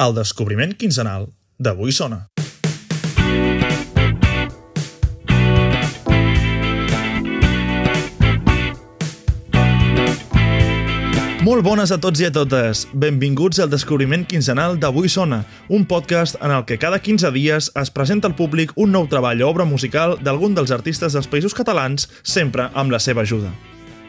El descobriment quinzenal d'Avui Sona. Molt bones a tots i a totes. Benvinguts al descobriment quinzenal d'Avui Sona, un podcast en el que cada 15 dies es presenta al públic un nou treball o obra musical d'algun dels artistes dels països catalans, sempre amb la seva ajuda.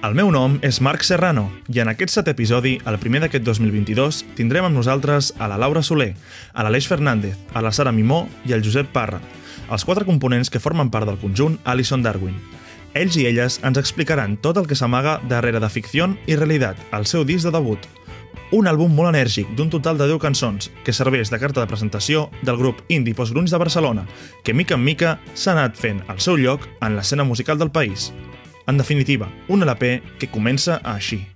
El meu nom és Marc Serrano i en aquest set episodi, el primer d'aquest 2022, tindrem amb nosaltres a la Laura Soler, a l'Aleix Fernández, a la Sara Mimó i al Josep Parra, els quatre components que formen part del conjunt Alison Darwin. Ells i elles ens explicaran tot el que s'amaga darrere de Ficció i Realitat, el seu disc de debut. Un àlbum molt enèrgic d'un total de 10 cançons que serveix de carta de presentació del grup indie postgrunys de Barcelona, que mica en mica s'ha anat fent el seu lloc en l'escena musical del país. En definitiva, un LP que comença així.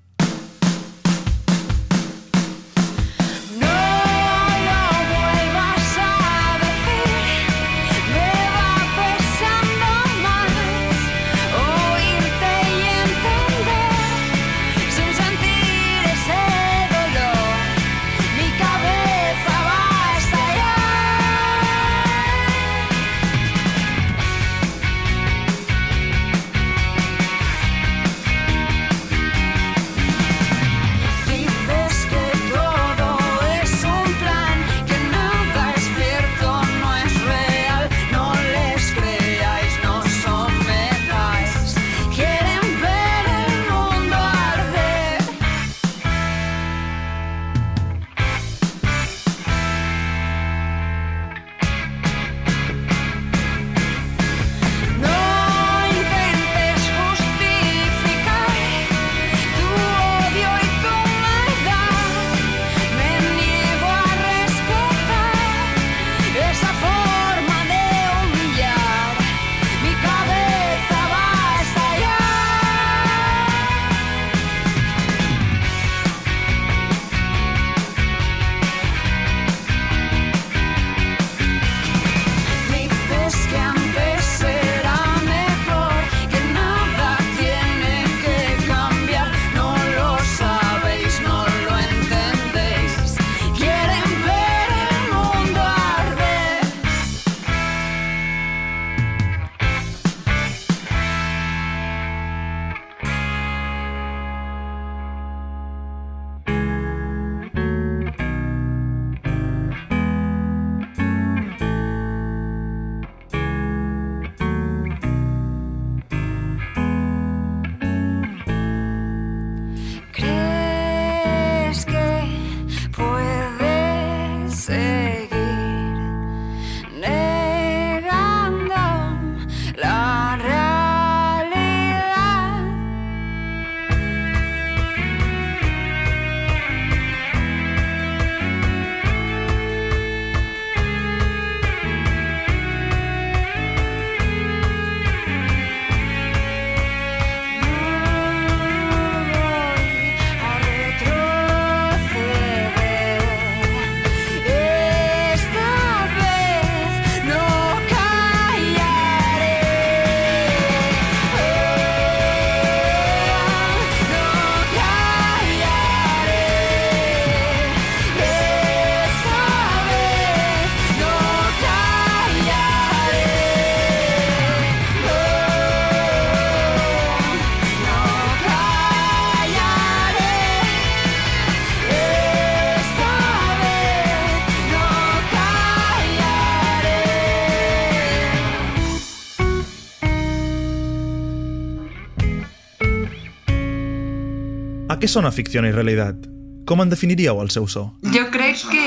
Què sona Ficció i Realitat? Com en definiríeu el seu so? Jo crec que,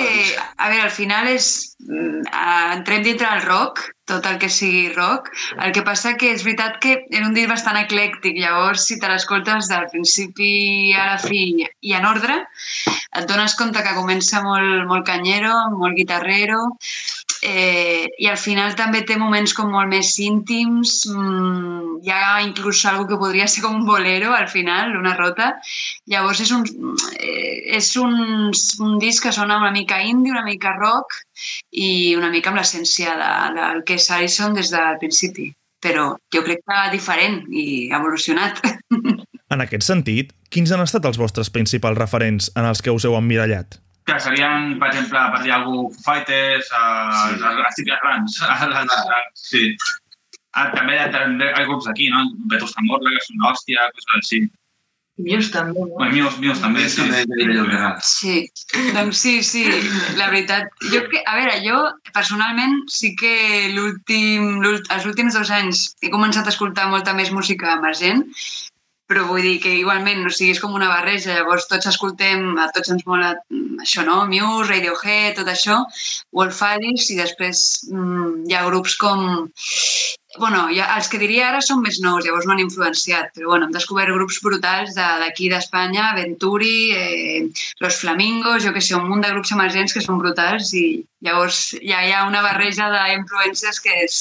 a veure, al final és... mm, entrem dintre del rock, tot el que sigui rock. El que passa que és veritat que era un disc bastant eclèctic, llavors si te l'escoltes del principi a la fi i en ordre, et dones compte que comença molt, molt canyero, molt guitarrero, eh, i al final també té moments com molt més íntims, mm, hi ha inclús algo que podria ser com un bolero al final, una rota, llavors és un, eh, és un, un disc que sona una mica indie, una mica rock i una mica amb l'essència de, del que és Harrison des del principi, però jo crec que diferent i evolucionat. En aquest sentit, quins han estat els vostres principals referents en els que us heu emmirallat? Que serien, per exemple, per dir alguna cosa, Foo Fighters, uh, Sí. sí. les, grans. Les- sí. Ah, també hi ha, hi ha grups d'aquí, no? Betos Tamorra, que són l'hòstia, coses així. Mios també, no? Bueno, Mios, Mios també, sí. Sí, doncs sí, sí, la veritat. Jo, que, a veure, jo personalment sí que l'últim, l'últ- els últims dos anys he començat a escoltar molta més música emergent, però vull dir que igualment, o sigui, és com una barreja, llavors tots escoltem, a tots ens mola mm, això, no? Muse, Radiohead, tot això, Wolf Alice, i després mm, hi ha grups com... Bueno, ja, els que diria ara són més nous, llavors no han influenciat, però bueno, hem descobert grups brutals de- d'aquí d'Espanya, Venturi, eh, Los Flamingos, jo que sé, un munt de grups emergents que són brutals i llavors ja hi ha una barreja d'influències que és,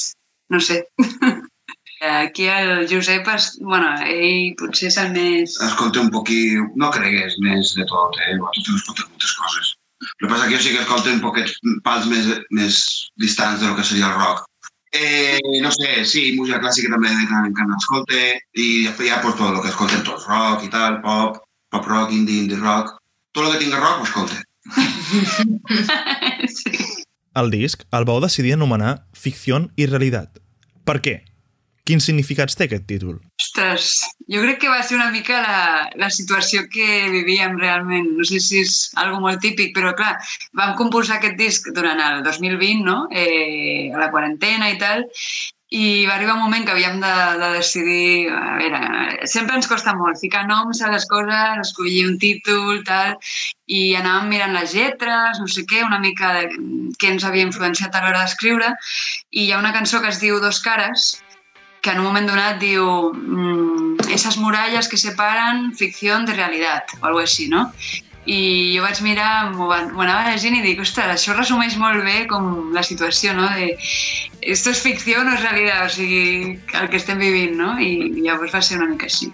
no sé. Aquí el Josep, es, bueno, ell potser és el més... Escolta un poquí... No cregues més de tot, eh? Tu escoltes moltes coses. El que passa que jo sí que escolto un poquets pals més, més distants del que seria el rock. Eh, no sé, sí, música clàssica també de tant en tant escolte, i després ja pues, tot el que escolten tots, rock i tal, pop, pop rock, indie, indie rock. Tot el que tingui rock ho escolte. sí. El disc el vau decidir anomenar Ficció i Realitat. Per què? Quins significats té aquest títol? Ostres, jo crec que va ser una mica la, la situació que vivíem realment. No sé si és algo molt típic, però clar, vam composar aquest disc durant el 2020, no? Eh, a la quarantena i tal, i va arribar un moment que havíem de, de decidir... A veure, sempre ens costa molt ficar noms a les coses, escollir un títol, tal, i anàvem mirant les lletres, no sé què, una mica de què ens havia influenciat a l'hora d'escriure, i hi ha una cançó que es diu Dos cares, que en un moment donat diu mm, esas muralles que separen ficció de realitat, o alguna així, no? I jo vaig mirar, m'ho va- m'ho anava llegint i dic, ostres, això resumeix molt bé com la situació, no? De, esto es ficció, no és realitat, o sigui, el que estem vivint, no? I llavors va ser una mica així.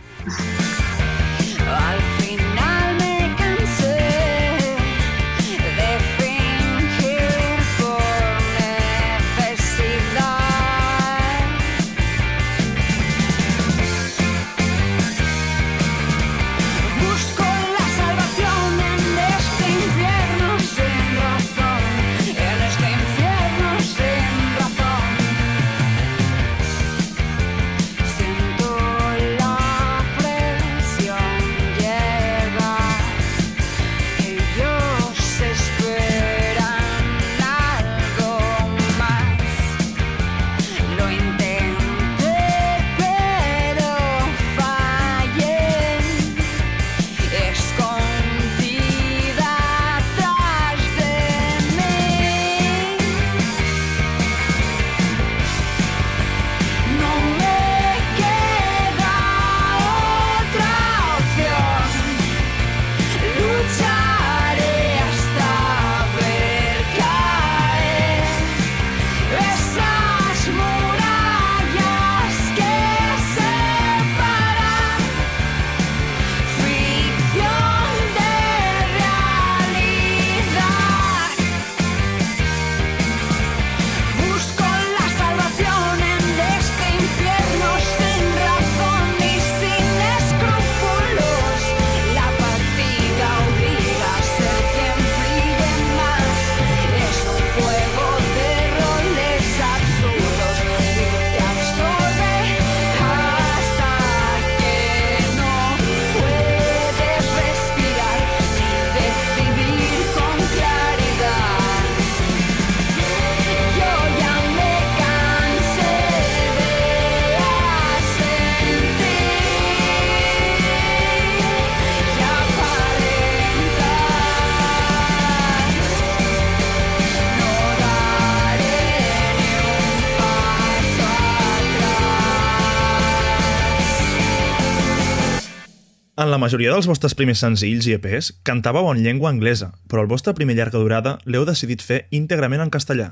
En la majoria dels vostres primers senzills i EPs cantàveu en llengua anglesa, però el vostre primer llarga durada l'heu decidit fer íntegrament en castellà.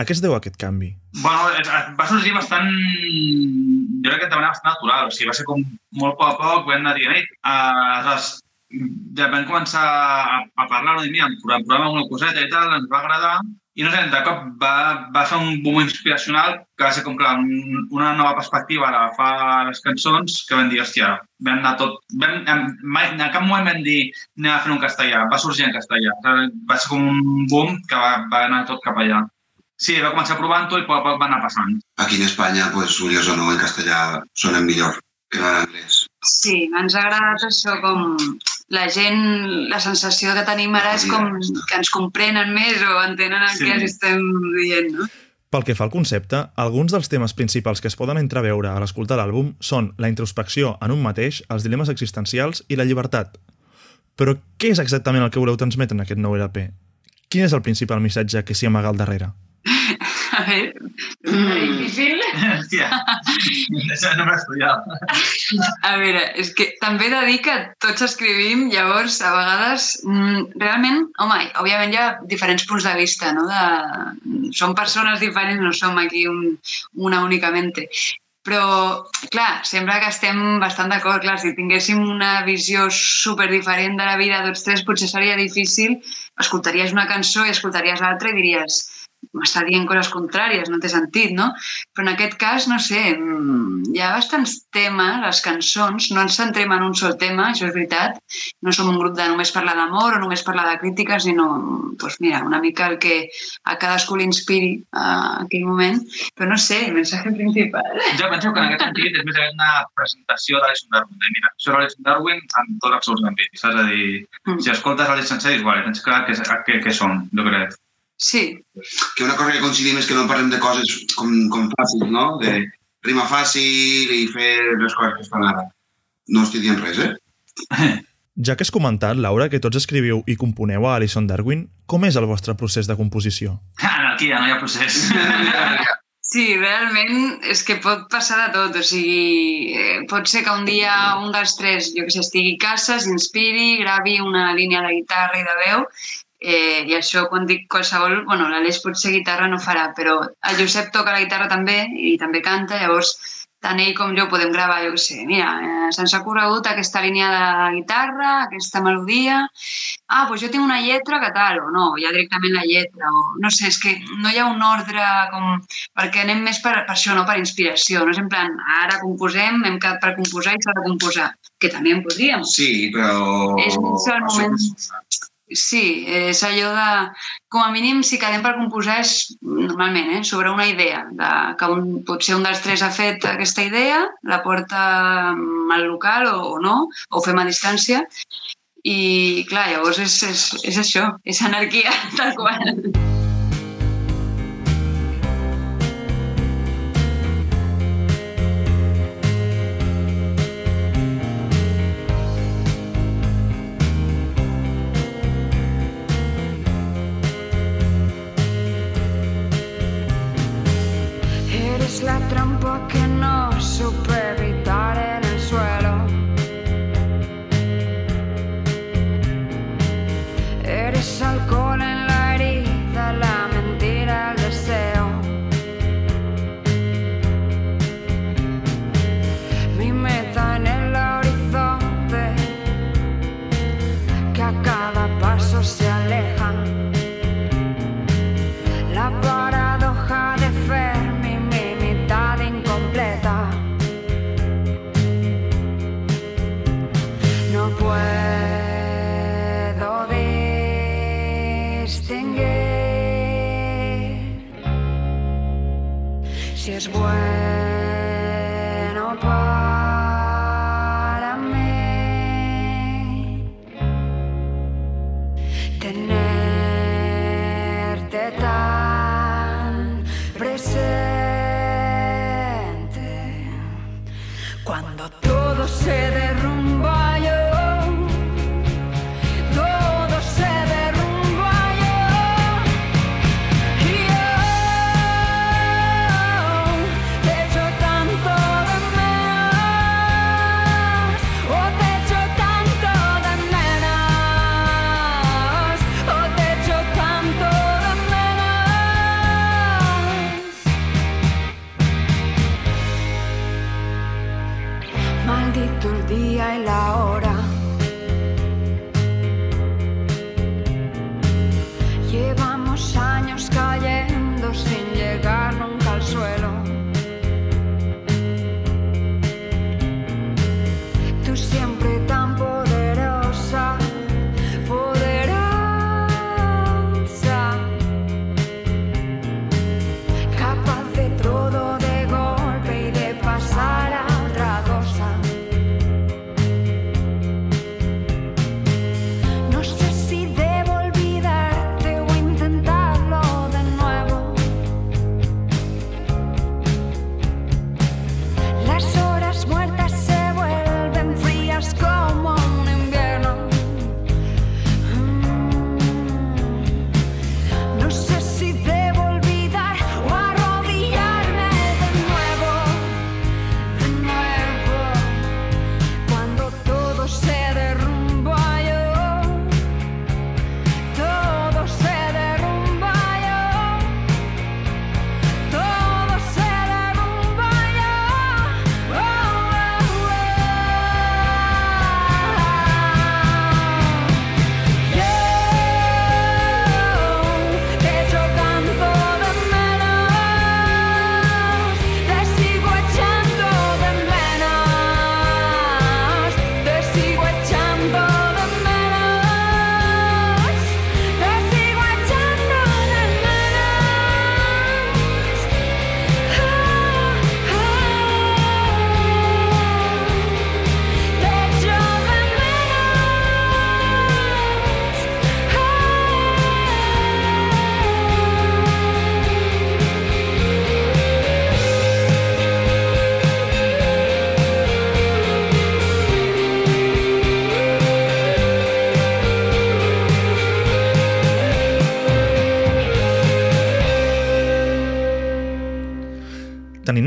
A què es deu aquest canvi? Bueno, va sorgir bastant... Jo crec que de manera bastant natural. O sigui, va ser com molt poc a poc, vam anar dient, aleshores, vam començar a, a parlar i mira, provem alguna coseta i tal, ens va agradar i no sé, de cop va, va fer un boom inspiracional que va ser com clar, un, una nova perspectiva a l'agafar les cançons que vam dir, hòstia, vam anar tot... Vam, em, mai, en cap moment vam dir anem a fer un castellà, va sorgir en castellà. Va ser com un boom que va, va anar tot cap allà. Sí, va començar provant-ho i poc a poc va anar passant. Aquí en Espanya, pues, vulguis o no, en castellà sonen millor que en anglès. Sí, ens ha agradat això com la gent, la sensació que tenim ara és com que ens comprenen més o entenen el Sí. que els estem dient, no? Pel que fa al concepte, alguns dels temes principals que es poden entreveure a l'escoltar l'àlbum són la introspecció en un mateix, els dilemes existencials i la llibertat. Però què és exactament el que voleu transmetre en aquest nou LP? Quin és el principal missatge que s'hi amaga al darrere? És difícil. Hòstia, això no m'he estudiat. A veure, és que també he de dir que tots escrivim, llavors, a vegades, mm, realment, home, òbviament hi ha diferents punts de vista, no? De... Som persones diferents, no som aquí un, una únicament. Però, clar, sembla que estem bastant d'acord. Clar, si tinguéssim una visió super diferent de la vida tots tres, potser seria difícil. Escoltaries una cançó i escoltaries l'altra i diries m'està dient coses contràries, no té sentit, no? Però en aquest cas, no sé, mm, hi ha bastants temes, les cançons, no ens centrem en un sol tema, això és veritat, no som un grup de només parlar d'amor o només parlar de crítiques, sinó, doncs mira, una mica el que a cadascú l'inspiri a aquell moment, però no sé, el missatge principal. Jo penso que en aquest sentit és més aviat una presentació d'Alison Darwin. De, mira, això és Alison Darwin en tots els seus àmbits. Saps? A dir, Mm. si escoltes Alison sencer, igual, tens clar què, què, què són, jo crec. Sí, Que una cosa que coincidim és que no parlem de coses com, com fàcils, no? De rima fàcil i fer les coses que es fan ara. No estic dient res, eh? Ja que has comentat, Laura, que tots escriviu i componeu a Alison Darwin, com és el vostre procés de composició? Anarquia, no hi ha procés. Sí, realment és que pot passar de tot, o sigui, eh, pot ser que un dia un dels tres, jo que sé, estigui a casa, s'inspiri, gravi una línia de guitarra i de veu, eh, i això quan dic qualsevol, bueno, l'Aleix potser guitarra no farà, però el Josep toca la guitarra també i també canta, llavors tant ell com jo podem gravar, jo què sé, mira, eh, se'ns ha corregut aquesta línia de guitarra, aquesta melodia, ah, doncs jo tinc una lletra que tal, o no, ja directament la lletra, o no sé, és que no hi ha un ordre com... perquè anem més per, per això, no per inspiració, no és en plan, ara composem, hem quedat per composar i s'ha de composar, que també en podríem. Sí, però... És un sol això moment. és- Sí, és allò de... Com a mínim, si quedem per composar és normalment eh, sobre una idea, de, que un, potser un dels tres ha fet aquesta idea, la porta al local o, o no, o fem a distància, i clar, llavors és, és, és això, és anarquia, tal qual.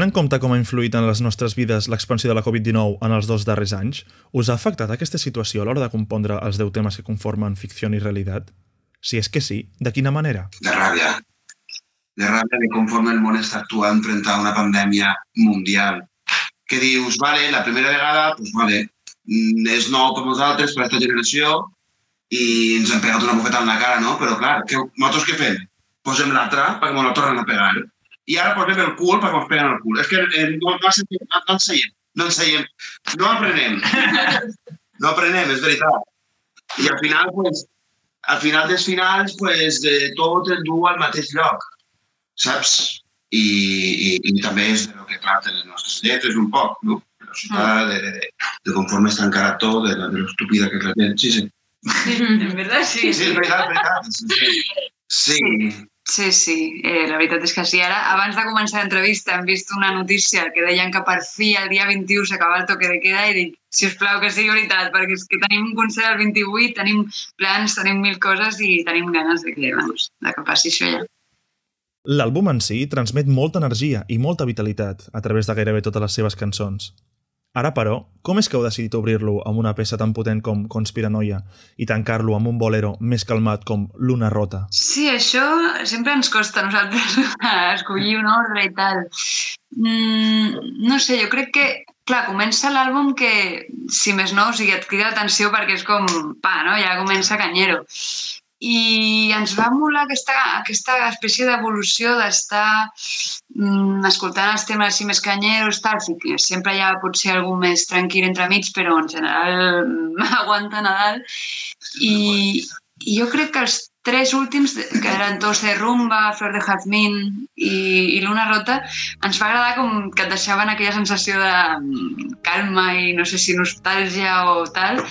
En compte com ha influït en les nostres vides l'expansió de la Covid-19 en els dos darrers anys, us ha afectat aquesta situació a l'hora de compondre els 10 temes que conformen ficció i realitat? Si és que sí, de quina manera? De ràbia. De ràbia de conforme el món està actuant frente a una pandèmia mundial. Que dius, vale, la primera vegada, doncs vale, mm, és nou per nosaltres, per aquesta generació, i ens han pegat una bufeta en la cara, no? Però clar, que, nosaltres què fem? Posem l'altra perquè ens la tornen a pegar. I ara posem el cul perquè ens peguen el cul. És que eh, no, no, ensenyem, no, no ensenyem, no ensenyem, no aprenem. No aprenem, és veritat. I al final, pues, al final dels finals, pues, de tot el du al mateix lloc, saps? I, i, i també és de lo que tracten les nostres lletres un poc, no? La ciutat, de, de, de conforme està encarat tot, de, de l'estúpida que és la gent. Sí, sí. En verdad sí. Sí, és veritat, és veritat. Sí. sí. Sí, sí, eh, la veritat és que sí. Ara, abans de començar l'entrevista, hem vist una notícia que deien que per fi el dia 21 s'acaba el toque de queda i dic, si us plau que sigui veritat, perquè és que tenim un concert el 28, tenim plans, tenim mil coses i tenim ganes de que, vamos, de que passi això ja. L'àlbum en si transmet molta energia i molta vitalitat a través de gairebé totes les seves cançons. Ara, però, com és que heu decidit obrir-lo amb una peça tan potent com Conspiranoia i tancar-lo amb un bolero més calmat com Luna Rota? Sí, això sempre ens costa a nosaltres escollir un ordre i tal. Mm, no sé, jo crec que, clar, comença l'àlbum que, si més no, o sigui, et crida l'atenció perquè és com, pa, no? Ja comença canyero. I ens va molar aquesta, aquesta espècie d'evolució d'estar mm, escoltant els temes així més canyeros, tal, sempre hi ha potser algú més tranquil entremig, però en general mm, aguanta Nadal. I, i jo crec que els tres últims, que eren Tos de Rumba, Flor de Jazmín i, i Luna Rota, ens va agradar com que et deixaven aquella sensació de mm, calma i no sé si nostàlgia o tal.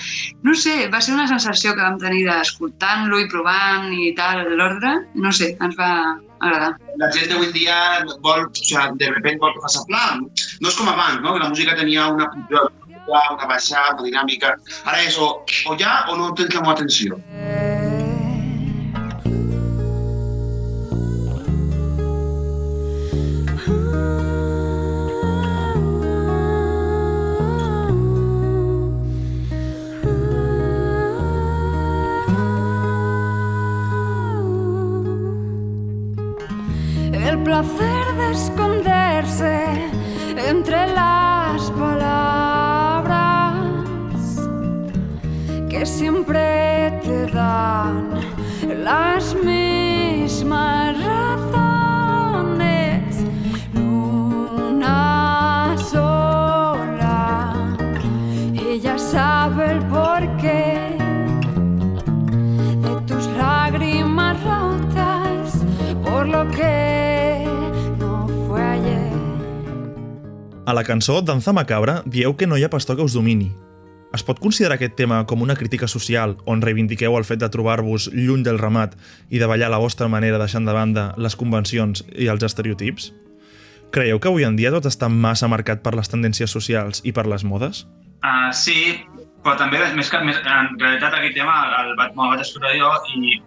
No sé, va ser una sensació que vam tenir d'escoltant-lo i provant i tal, l'ordre. No sé, ens va agradar. La gent d'avui dia vol, o sigui, de repente vol que faci pla. No és com abans, no? que la música tenia una pujada, una baixada, una dinàmica. Ara és o, o ja o no tens la meva atenció. El siempre te dan las mismas razones. Luna sola, ella sabe el porqué de tus lágrimas rotas por lo que no fue ayer. A la cançó Danza Macabra dieu que no hi ha pastor que us domini. Es pot considerar aquest tema com una crítica social on reivindiqueu el fet de trobar-vos lluny del ramat i de ballar la vostra manera deixant de banda les convencions i els estereotips? Creieu que avui en dia tot està massa marcat per les tendències socials i per les modes? Uh, sí, però també, més que, més, en realitat, aquest tema el, vaig, me'l vaig escriure jo i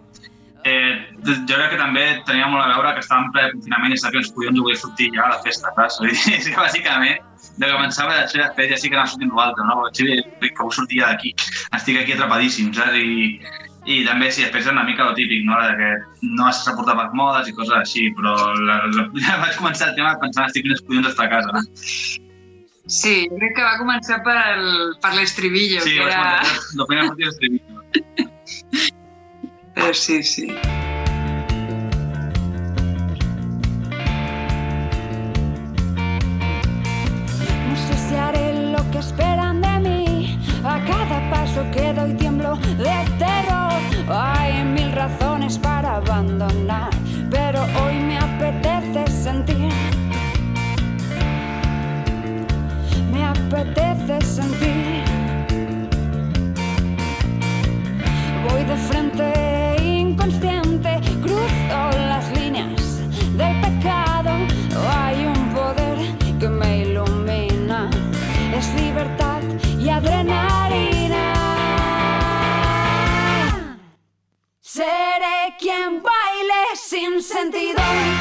eh, jo crec que també tenia molt a veure que estàvem ple confinament i sabia que ens collons volia sortir ja a la festa, saps? És bàsicament de que pensava de fer fet ja sí que anava sortint l'altre, no? Sí, que vull sortir ja d'aquí, estic aquí atrapadíssim, saps? I, i també, sí, després és una mica el típic, no? De que no has de portar per modes i coses així, però la, la, ja vaig començar el tema pensant estic els collons d'estar a casa. Sí, crec que va començar per, el, per l'estribillo, Sí, que vaig era... començar, la primera sortida d'escrivir. Però sí, sí. Sentido.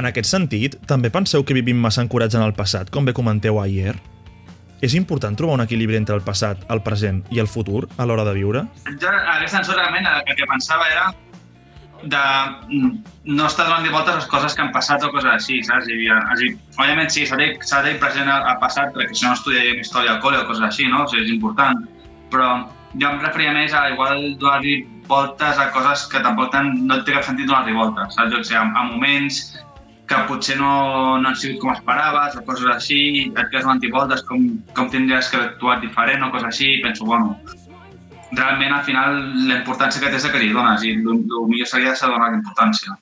En aquest sentit, també penseu que vivim massa ancorats en el passat, com bé comenteu ahir? És important trobar un equilibri entre el passat, el present i el futur a l'hora de viure? Jo, aquesta cançó, realment, el que pensava era de no estar donant voltes les coses que han passat o coses així, saps? I, és a dir, òbviament sí, s'ha de, de present el passat, perquè si no estudiaríem història al col·le o coses així, no? O sigui, és important. Però jo em referia més a igual donar-li voltes a coses que tampoc tan, no té cap sentit donar-li voltes, saps? Què sé, a, a moments que potser no, no han sigut com esperaves o coses així, et quedes donant voltes, com, com tindries que haver actuat diferent o coses així, i penso, bueno, realment al final la importància que tens és que li dones i el, millor seria de donar importància.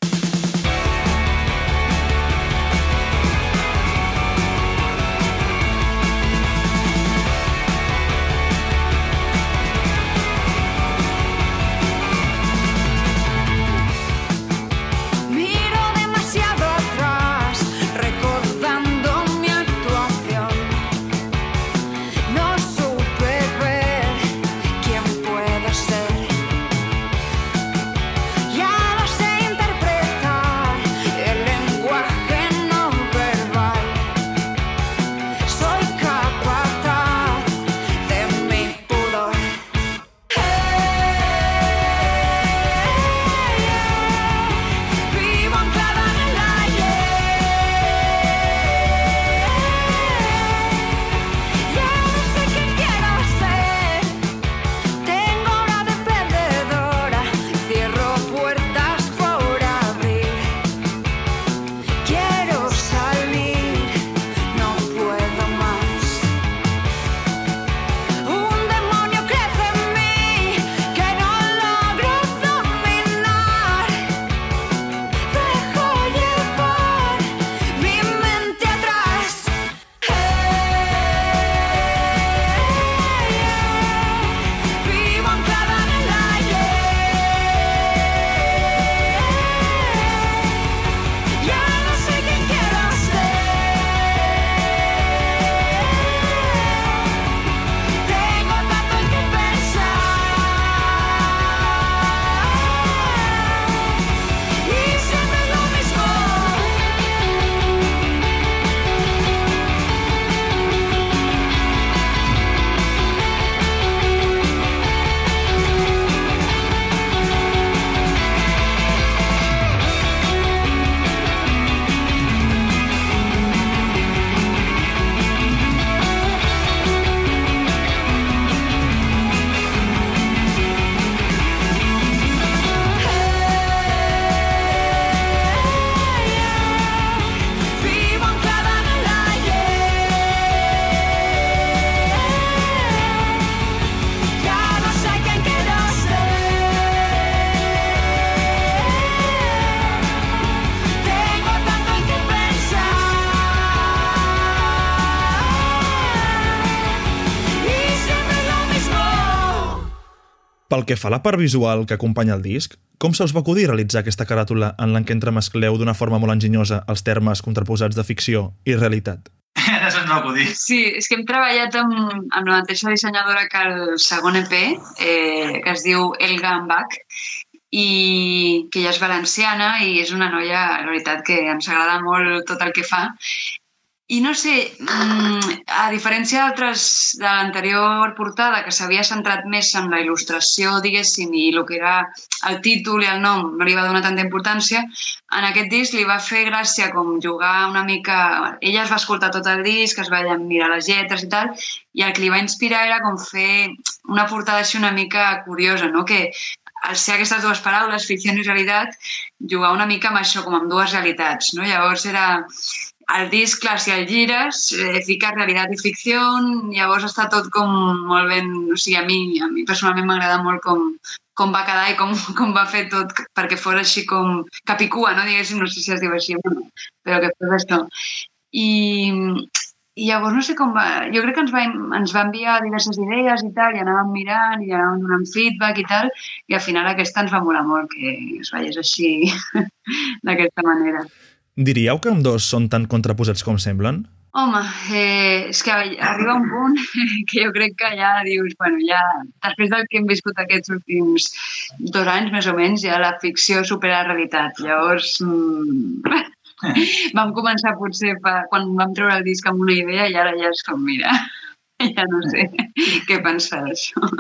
Que fa a la part visual que acompanya el disc, com se us va acudir realitzar aquesta caràtula en la que entremescleu d'una forma molt enginyosa els termes contraposats de ficció i realitat? no se'ns va acudir. Sí, és que hem treballat amb, amb la mateixa dissenyadora que el segon EP, eh, que es diu Elga Ambach, i que ella és valenciana i és una noia, la veritat, que ens agrada molt tot el que fa. I no sé, mm, a diferència d'altres de l'anterior portada, que s'havia centrat més en la il·lustració, diguéssim, i el que era el títol i el nom no li va donar tanta importància, en aquest disc li va fer gràcia com jugar una mica... Ella es va escoltar tot el disc, es va mirar les lletres i tal, i el que li va inspirar era com fer una portada així una mica curiosa, no? que al ser aquestes dues paraules, ficció i realitat, jugar una mica amb això, com amb dues realitats. No? Llavors era el disc, clar, si el gires, eh, fica realitat i ficció, llavors està tot com molt ben... O sigui, a mi, a mi personalment m'agrada molt com, com va quedar i com, com va fer tot perquè fos així com capicua, no? Diguéssim, no sé si es diu així, bueno, però que fos això. I, i llavors no sé com va... Jo crec que ens va, ens va enviar diverses idees i tal, i anàvem mirant i anàvem donant feedback i tal, i al final aquesta ens va molar molt que es veiés així d'aquesta manera. Diríeu que amb dos són tan contraposats com semblen? Home, eh, és que arriba un punt que jo crec que ja dius, bueno, ja després del que hem viscut aquests últims dos anys, més o menys, ja la ficció supera la realitat. Llavors, mm, vam començar potser fa, quan vam treure el disc amb una idea i ara ja és com, mira, ja no sé què pensar d'això.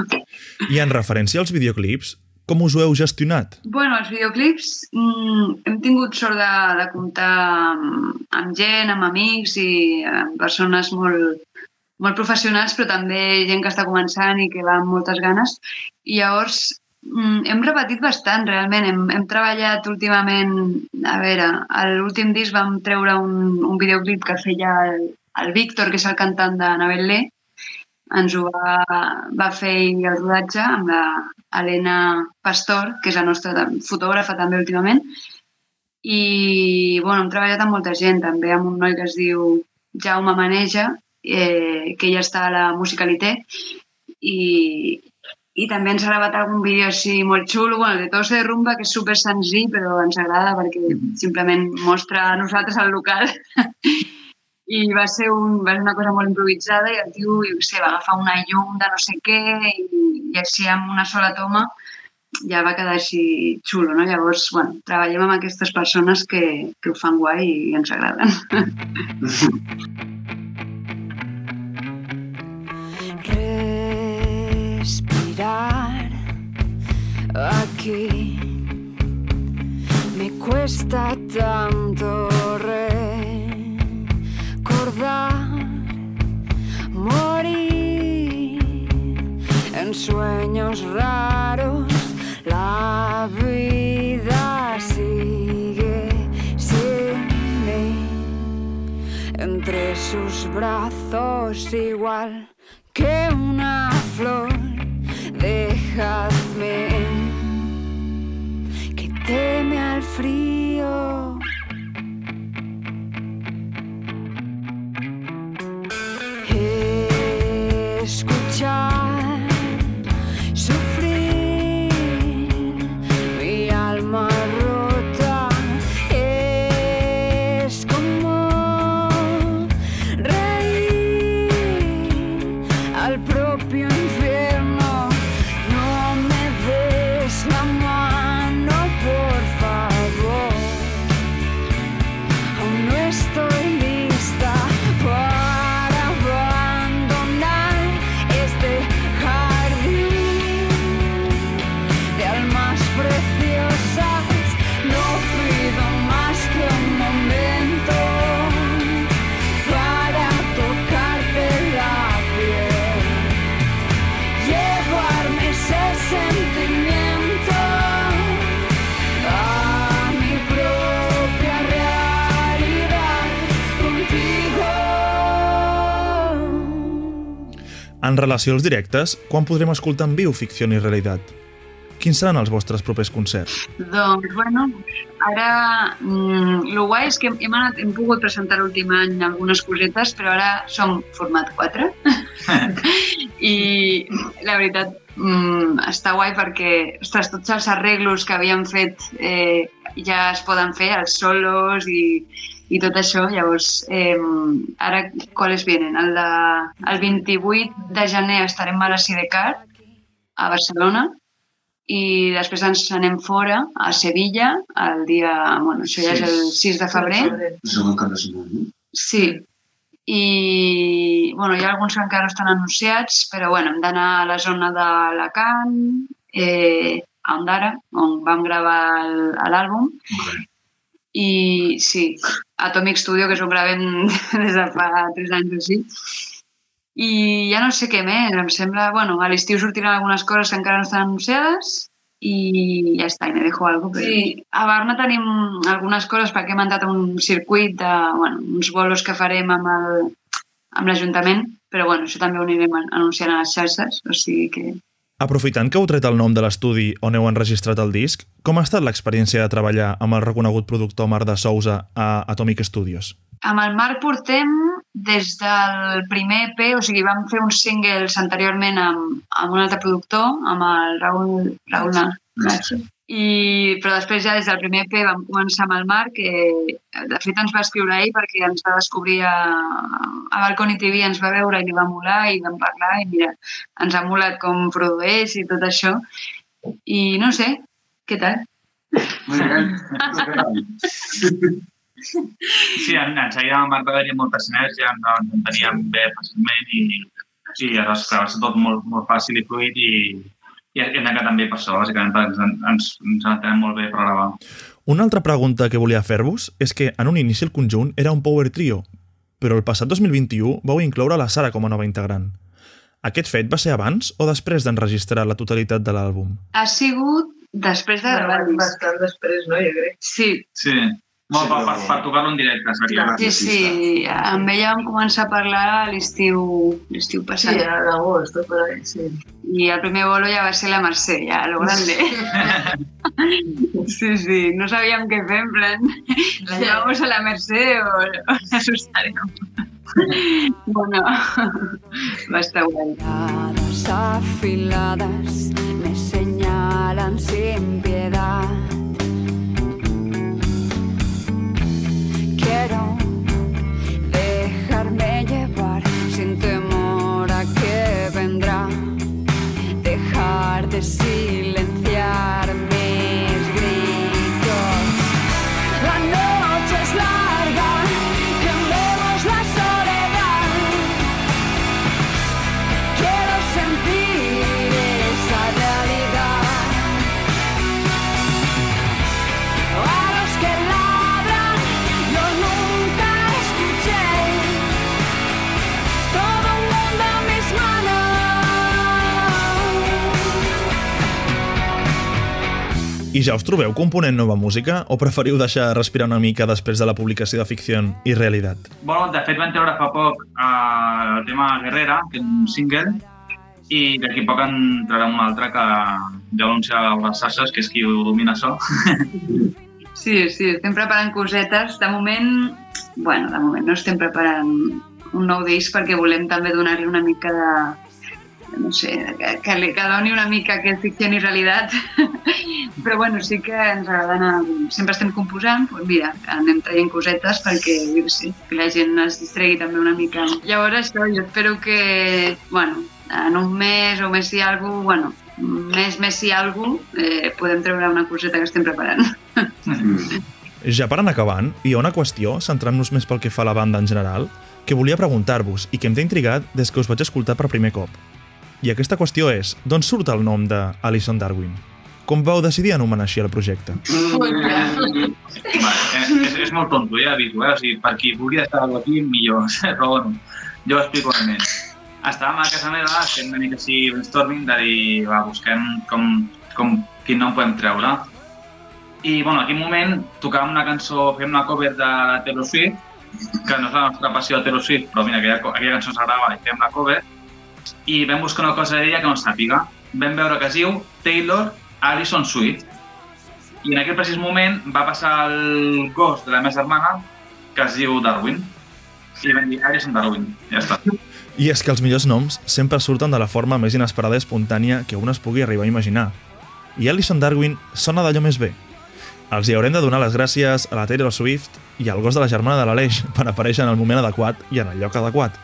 I en referència als videoclips, com us ho heu gestionat? Bueno, els videoclips mm, hem tingut sort de, de comptar amb, amb gent, amb amics i amb persones molt, molt professionals, però també gent que està començant i que va amb moltes ganes. I llavors mm, hem repetit bastant, realment. Hem, hem treballat últimament... A veure, a l'últim disc vam treure un, un videoclip que feia el, el Víctor, que és el cantant de Nabel Lé. Ens ho va, va fer el rodatge amb la Helena Pastor, que és la nostra fotògrafa també últimament. I bueno, hem treballat amb molta gent, també amb un noi que es diu Jaume Maneja, eh, que ja està a la Musicalité, i, i també ens ha gravat algun vídeo així molt xulo, bueno, de Tos de Rumba, que és super senzill, però ens agrada perquè simplement mostra a nosaltres el local. I va ser, un, va ser una cosa molt improvisada i el tio, jo sé, va agafar una llum de no sé què i, i així amb una sola toma ja va quedar així xulo, no? Llavors, bueno, treballem amb aquestes persones que, que ho fan guai i ens agraden. respirar aquí. Me cuesta tanto morir en sueños raros. La vida sigue sin mí entre sus brazos igual que una flor. Dejadme que teme al frío. Relació als directes, quan podrem escoltar en viu ficció i realitat? Quins seran els vostres propers concerts? Doncs, bueno, ara mm, el guai és que hem, anat, hem pogut presentar l'últim any algunes cosetes, però ara som format 4 i la veritat mm, està guai perquè ostres, tots els arreglos que havíem fet eh, ja es poden fer, els solos i, i tot això. Llavors, eh, ara quals vienen? El, de, el 28 de gener estarem a la Sidecar, a Barcelona, i després ens anem fora, a Sevilla, el dia... Bueno, això ja és el 6 de febrer. De? Sí. I, bueno, hi ha alguns que encara no estan anunciats, però, bueno, hem d'anar a la zona d'Alacant, eh, a Ondara, on vam gravar el- l'àlbum. Okay. I, sí, Atomic Studio, que és on gravem des de fa tres anys o així. I ja no sé què més, em sembla... Bueno, a l'estiu sortiran algunes coses que encara no estan anunciades i ja està, i me dejo algo. Però... Sí, a Barna tenim algunes coses perquè hem entrat a un circuit de, bueno, uns bolos que farem amb el- amb l'Ajuntament, però bueno, això també ho anirem an- anunciant a les xarxes, o sigui que... Aprofitant que heu tret el nom de l'estudi on heu enregistrat el disc, com ha estat l'experiència de treballar amb el reconegut productor Marc de Sousa a Atomic Studios? Amb el Marc portem des del primer EP, o sigui, vam fer uns singles anteriorment amb, amb un altre productor, amb el Raül, Raül Nacho. I, però després ja des del primer EP vam començar amb el Marc, que de fet ens va escriure ell perquè ens va descobrir a, a Balconi TV, ens va veure i li va molar i vam parlar i mira, ens ha molat com produeix i tot això. I no sé, què tal? Sí, en, en seguida amb el Marc va haver-hi molta sinergia, ens, ens enteníem bé fàcilment i, i llavors, clar, va ser tot molt, molt fàcil i fluid i, i hem anat també per això, bàsicament, perquè ens, ens, ens entenem molt bé per gravar. Una altra pregunta que volia fer-vos és que en un inici el conjunt era un power trio, però el passat 2021 vau incloure la Sara com a nova integrant. Aquest fet va ser abans o després d'enregistrar la totalitat de l'àlbum? Ha sigut després de gravar disc. Bastant després, no? Jo crec. Sí, Sí, molt Sí, per, per, però- per tocar-lo en directe, seria. Sí, sí. Amb ella vam començar a parlar a l'estiu l'estiu Sí, passat. a l'agost, tot per ahí, sí. I el primer bolo ja va ser la Mercè, ja, a lo grande. Sí, sí, no sabíem què fer, en plan, la llevamos a la Mercè o, o la asustarem. Bueno, va estar guai. Afiladas me señalan sin piedad. Quiero dejarme llevar sin temor a que vendrá. Dejar de silenciar I ja us trobeu component nova música o preferiu deixar respirar una mica després de la publicació de ficció i realitat? Bueno, de fet vam treure fa poc eh, el tema Guerrera, que és un single, i d'aquí a poc en traurem un altre que ja ho anunciar a les xarxes, que és qui ho domina això. Sí, sí, estem preparant cosetes. De moment, bueno, de moment no estem preparant un nou disc perquè volem també donar-li una mica de, no sé, que, li- que doni una mica que és ficció i realitat. Però bueno, sí que ens agrada anar... Sempre estem composant, doncs mira, anem traient cosetes perquè, sé, que la gent es distregui també una mica. Llavors això, jo espero que, bueno, en un mes o més i alguna bueno, més, més i alguna eh, podem treure una coseta que estem preparant. Ja per anar acabant, hi ha una qüestió, centrant-nos més pel que fa a la banda en general, que volia preguntar-vos i que em té intrigat des que us vaig escoltar per primer cop. I aquesta qüestió és, d'on surt el nom de Alison Darwin? Com vau decidir anomenar així el projecte? Vale, eh, és, és molt tonto, ja aviso, eh? O sigui, per qui vulgui estar aquí, millor. Però bueno, jo ho explico més. Estàvem a casa meva fent una mica així brainstorming de dir, va, busquem com, com quin nom podem treure. I, bueno, en aquell moment tocàvem una cançó, fèiem una cover de Taylor Swift, que no és la nostra passió de Taylor Swift, però mira, aquella, aquella cançó s'agrada i fèiem la cover, i vam buscar una cosa d'ella que no sàpiga. Vam veure que es diu Taylor Allison Swift, i en aquell precís moment va passar el gos de la meva germana, que es diu Darwin, i vam dir Allison Darwin, ja està. I és que els millors noms sempre surten de la forma més inesperada i espontània que un es pugui arribar a imaginar. I Alison Darwin sona d'allò més bé. Els hi haurem de donar les gràcies a la Taylor Swift i al gos de la germana de l'Aleix per aparèixer en el moment adequat i en el lloc adequat.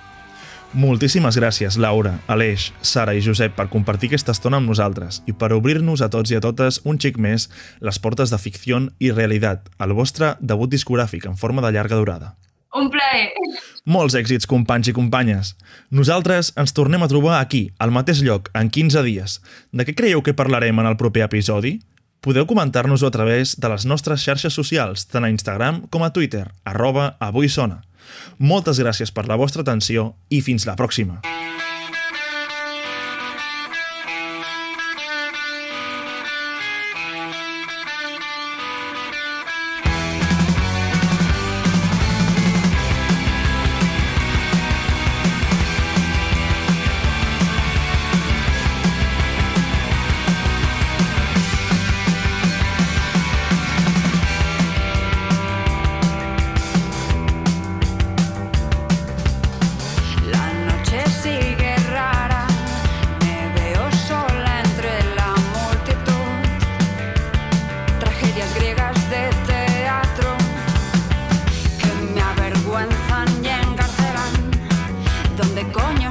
Moltíssimes gràcies, Laura, Aleix, Sara i Josep, per compartir aquesta estona amb nosaltres i per obrir-nos a tots i a totes un xic més les portes de ficció i realitat, el vostre debut discogràfic en forma de llarga durada. Un plaer! Molts èxits, companys i companyes. Nosaltres ens tornem a trobar aquí, al mateix lloc, en 15 dies. De què creieu que parlarem en el proper episodi? Podeu comentar-nos-ho a través de les nostres xarxes socials, tant a Instagram com a Twitter, arroba avui sona. Moltes gràcies per la vostra atenció i fins la pròxima. Begoña.